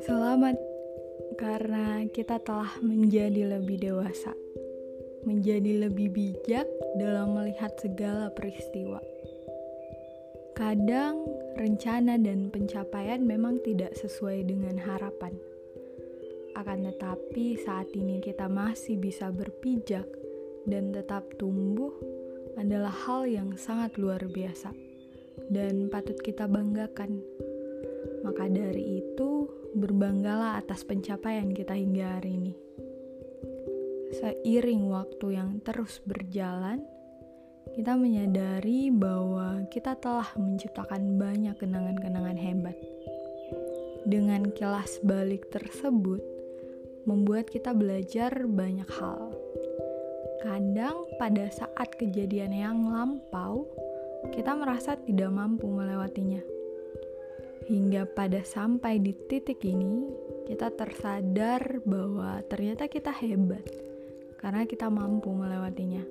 Selamat karena kita telah menjadi lebih dewasa, menjadi lebih bijak dalam melihat segala peristiwa. Kadang rencana dan pencapaian memang tidak sesuai dengan harapan. Akan tetapi, saat ini kita masih bisa berpijak dan tetap tumbuh adalah hal yang sangat luar biasa dan patut kita banggakan. Maka dari itu, berbanggalah atas pencapaian kita hingga hari ini. Seiring waktu yang terus berjalan, kita menyadari bahwa kita telah menciptakan banyak kenangan-kenangan hebat. Dengan kilas balik tersebut, membuat kita belajar banyak hal. Kadang, pada saat kejadian yang lampau, kita merasa tidak mampu melewatinya. Hingga pada sampai di titik ini, kita tersadar bahwa ternyata kita hebat karena kita mampu melewatinya.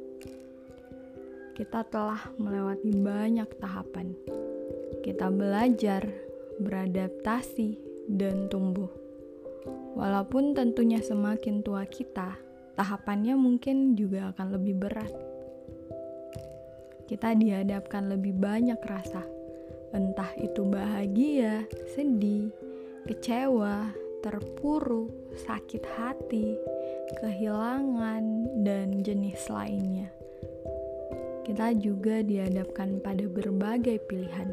Kita telah melewati banyak tahapan. Kita belajar, beradaptasi, dan tumbuh. Walaupun tentunya semakin tua kita, tahapannya mungkin juga akan lebih berat kita dihadapkan lebih banyak rasa, entah itu bahagia, sedih, kecewa, terpuruk, sakit hati, kehilangan, dan jenis lainnya. Kita juga dihadapkan pada berbagai pilihan,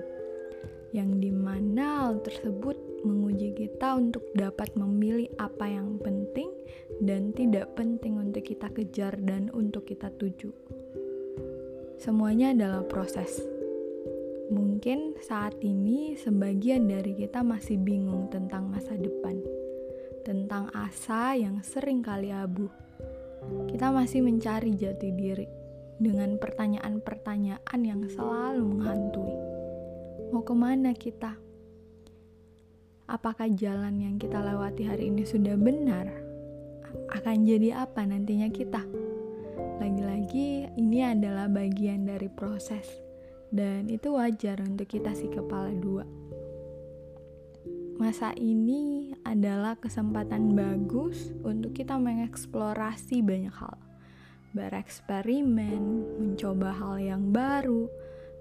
yang di mana hal tersebut menguji kita untuk dapat memilih apa yang penting dan tidak penting untuk kita kejar dan untuk kita tuju. Semuanya adalah proses. Mungkin saat ini sebagian dari kita masih bingung tentang masa depan, tentang asa yang sering kali abu. Kita masih mencari jati diri dengan pertanyaan-pertanyaan yang selalu menghantui. Mau ke mana kita? Apakah jalan yang kita lewati hari ini sudah benar? Akan jadi apa nantinya kita? Lagi-lagi ini adalah bagian dari proses dan itu wajar untuk kita si kepala dua. Masa ini adalah kesempatan bagus untuk kita mengeksplorasi banyak hal. Bereksperimen, mencoba hal yang baru,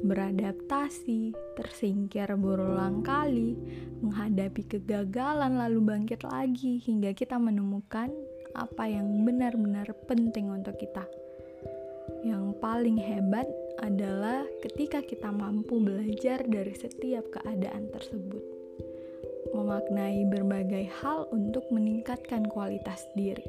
beradaptasi, tersingkir berulang kali, menghadapi kegagalan lalu bangkit lagi hingga kita menemukan apa yang benar-benar penting untuk kita. Yang paling hebat adalah ketika kita mampu belajar dari setiap keadaan tersebut, memaknai berbagai hal untuk meningkatkan kualitas diri.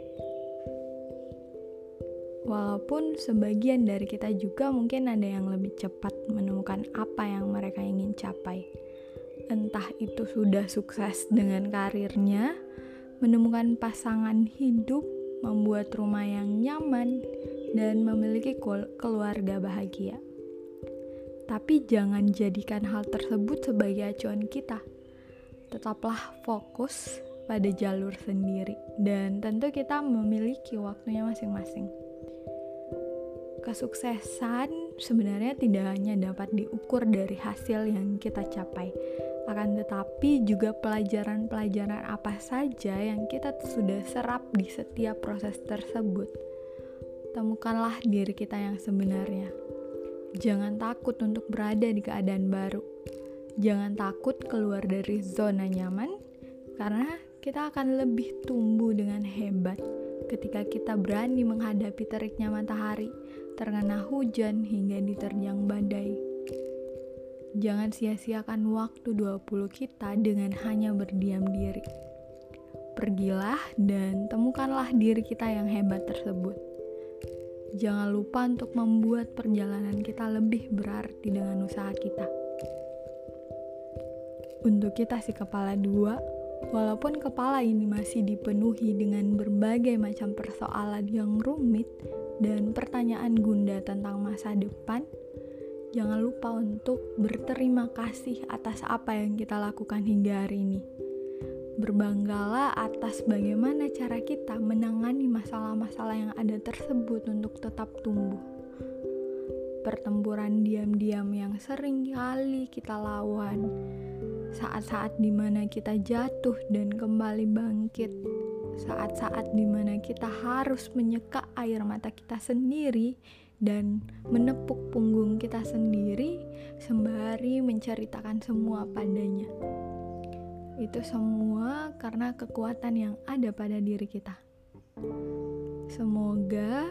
Walaupun sebagian dari kita juga mungkin ada yang lebih cepat menemukan apa yang mereka ingin capai, entah itu sudah sukses dengan karirnya, menemukan pasangan hidup, membuat rumah yang nyaman, dan memiliki keluarga bahagia. Tapi jangan jadikan hal tersebut sebagai acuan kita. Tetaplah fokus pada jalur sendiri dan tentu kita memiliki waktunya masing-masing. Kesuksesan sebenarnya tidak hanya dapat diukur dari hasil yang kita capai, akan tetapi juga pelajaran-pelajaran apa saja yang kita sudah serap di setiap proses tersebut temukanlah diri kita yang sebenarnya. Jangan takut untuk berada di keadaan baru. Jangan takut keluar dari zona nyaman, karena kita akan lebih tumbuh dengan hebat ketika kita berani menghadapi teriknya matahari, terkena hujan hingga diterjang badai. Jangan sia-siakan waktu 20 kita dengan hanya berdiam diri. Pergilah dan temukanlah diri kita yang hebat tersebut jangan lupa untuk membuat perjalanan kita lebih berarti dengan usaha kita. Untuk kita si kepala dua, walaupun kepala ini masih dipenuhi dengan berbagai macam persoalan yang rumit dan pertanyaan gunda tentang masa depan, jangan lupa untuk berterima kasih atas apa yang kita lakukan hingga hari ini Berbanggalah atas bagaimana cara kita menangani masalah-masalah yang ada tersebut untuk tetap tumbuh. pertempuran diam-diam yang sering kali kita lawan, saat-saat di mana kita jatuh dan kembali bangkit, saat-saat di mana kita harus menyeka air mata kita sendiri dan menepuk punggung kita sendiri sembari menceritakan semua padanya. Itu semua karena kekuatan yang ada pada diri kita. Semoga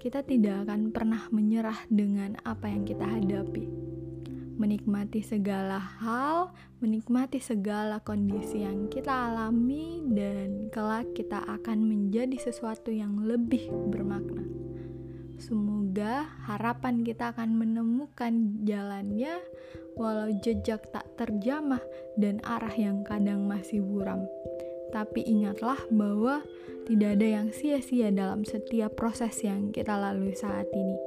kita tidak akan pernah menyerah dengan apa yang kita hadapi. Menikmati segala hal, menikmati segala kondisi yang kita alami, dan kelak kita akan menjadi sesuatu yang lebih bermakna. Semoga harapan kita akan menemukan jalannya, walau jejak tak terjamah dan arah yang kadang masih buram. Tapi ingatlah bahwa tidak ada yang sia-sia dalam setiap proses yang kita lalui saat ini.